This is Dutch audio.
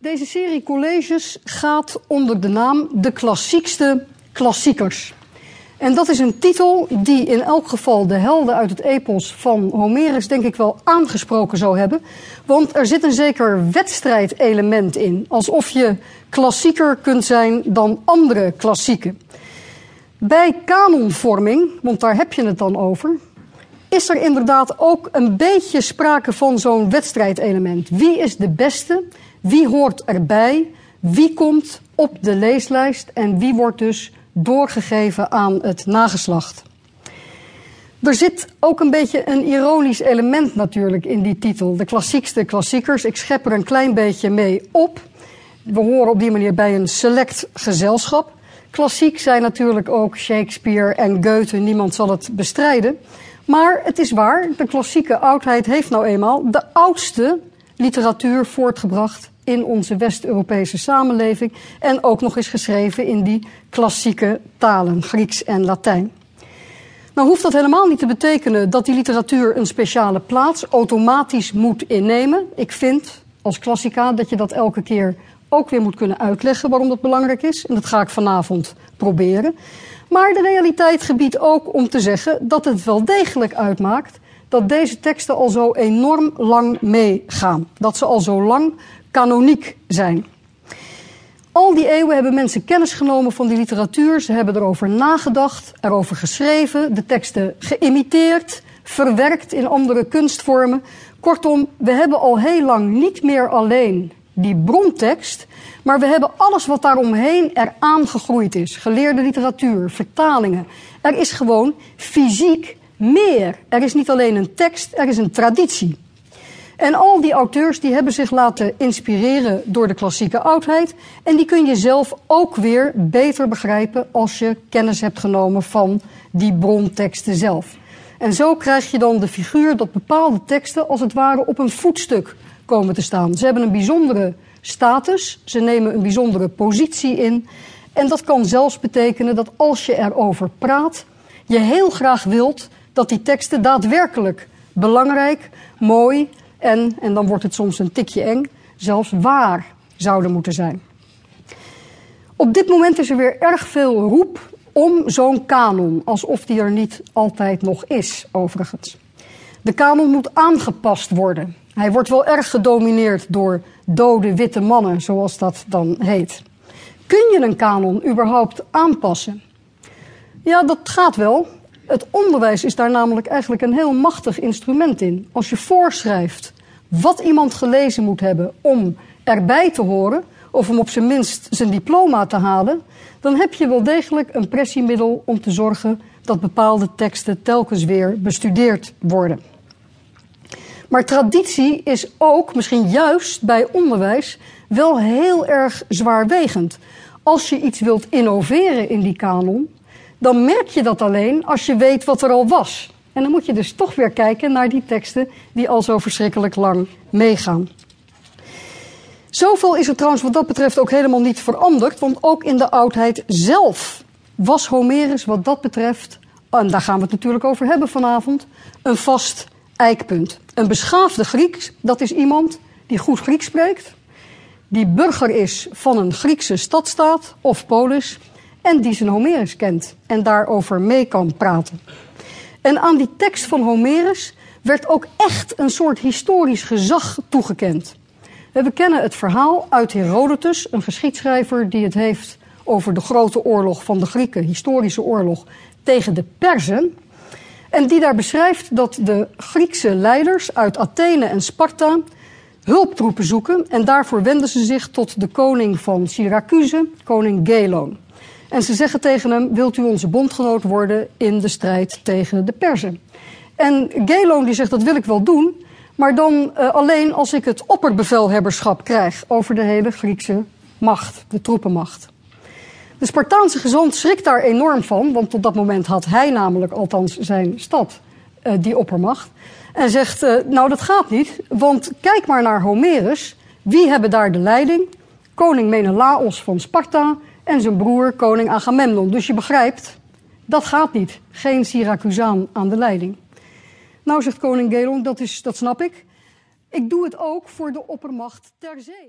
Deze serie colleges gaat onder de naam De Klassiekste Klassiekers. En dat is een titel die in elk geval de helden uit het epos van Homerus denk ik wel aangesproken zou hebben. Want er zit een zeker wedstrijdelement in. Alsof je klassieker kunt zijn dan andere klassieken. Bij kanonvorming, want daar heb je het dan over, is er inderdaad ook een beetje sprake van zo'n wedstrijdelement. Wie is de beste? Wie hoort erbij? Wie komt op de leeslijst? En wie wordt dus doorgegeven aan het nageslacht? Er zit ook een beetje een ironisch element natuurlijk in die titel. De klassiekste klassiekers. Ik schep er een klein beetje mee op. We horen op die manier bij een select gezelschap. Klassiek zijn natuurlijk ook Shakespeare en Goethe. Niemand zal het bestrijden. Maar het is waar, de klassieke oudheid heeft nou eenmaal de oudste literatuur voortgebracht in onze West-Europese samenleving en ook nog eens geschreven in die klassieke talen, Grieks en Latijn. Nou hoeft dat helemaal niet te betekenen dat die literatuur een speciale plaats automatisch moet innemen. Ik vind als klassica dat je dat elke keer ook weer moet kunnen uitleggen waarom dat belangrijk is. En dat ga ik vanavond proberen. Maar de realiteit gebiedt ook om te zeggen dat het wel degelijk uitmaakt dat deze teksten al zo enorm lang meegaan. Dat ze al zo lang kanoniek zijn. Al die eeuwen hebben mensen kennis genomen van die literatuur. Ze hebben erover nagedacht, erover geschreven, de teksten geïmiteerd, verwerkt in andere kunstvormen. Kortom, we hebben al heel lang niet meer alleen die brontekst, maar we hebben alles wat daaromheen eraan gegroeid is. Geleerde literatuur, vertalingen. Er is gewoon fysiek meer. Er is niet alleen een tekst, er is een traditie. En al die auteurs die hebben zich laten inspireren door de klassieke oudheid. En die kun je zelf ook weer beter begrijpen als je kennis hebt genomen van die bronteksten zelf. En zo krijg je dan de figuur dat bepaalde teksten als het ware op een voetstuk komen te staan. Ze hebben een bijzondere status, ze nemen een bijzondere positie in. En dat kan zelfs betekenen dat als je erover praat, je heel graag wilt dat die teksten daadwerkelijk belangrijk, mooi en, en dan wordt het soms een tikje eng, zelfs waar zouden moeten zijn. Op dit moment is er weer erg veel roep om zo'n kanon, alsof die er niet altijd nog is, overigens. De kanon moet aangepast worden. Hij wordt wel erg gedomineerd door dode witte mannen, zoals dat dan heet. Kun je een kanon überhaupt aanpassen? Ja, dat gaat wel. Het onderwijs is daar namelijk eigenlijk een heel machtig instrument in. Als je voorschrijft wat iemand gelezen moet hebben om erbij te horen, of om op zijn minst zijn diploma te halen, dan heb je wel degelijk een pressiemiddel om te zorgen dat bepaalde teksten telkens weer bestudeerd worden. Maar traditie is ook, misschien juist bij onderwijs, wel heel erg zwaarwegend. Als je iets wilt innoveren in die kanon, dan merk je dat alleen als je weet wat er al was. En dan moet je dus toch weer kijken naar die teksten die al zo verschrikkelijk lang meegaan. Zoveel is er trouwens wat dat betreft ook helemaal niet veranderd, want ook in de oudheid zelf was Homerus wat dat betreft, en daar gaan we het natuurlijk over hebben vanavond, een vast eikpunt. Een beschaafde Griek, dat is iemand die goed Grieks spreekt, die burger is van een Griekse stadstaat of polis en die zijn Homerus kent en daarover mee kan praten. En aan die tekst van Homerus werd ook echt een soort historisch gezag toegekend. We kennen het verhaal uit Herodotus, een geschiedschrijver die het heeft over de grote oorlog van de Grieken, historische oorlog tegen de Perzen. En die daar beschrijft dat de Griekse leiders uit Athene en Sparta hulptroepen zoeken. En daarvoor wenden ze zich tot de koning van Syracuse, koning Gelon. En ze zeggen tegen hem: Wilt u onze bondgenoot worden in de strijd tegen de Perzen? En Gelon die zegt: Dat wil ik wel doen, maar dan uh, alleen als ik het opperbevelhebberschap krijg over de hele Griekse macht, de troepenmacht. De Spartaanse gezant schrikt daar enorm van, want tot dat moment had hij namelijk althans zijn stad, uh, die oppermacht. En zegt, uh, nou dat gaat niet, want kijk maar naar Homerus. Wie hebben daar de leiding? Koning Menelaos van Sparta en zijn broer koning Agamemnon. Dus je begrijpt, dat gaat niet. Geen Syracusaan aan de leiding. Nou, zegt koning Gelon, dat, is, dat snap ik. Ik doe het ook voor de oppermacht ter zee.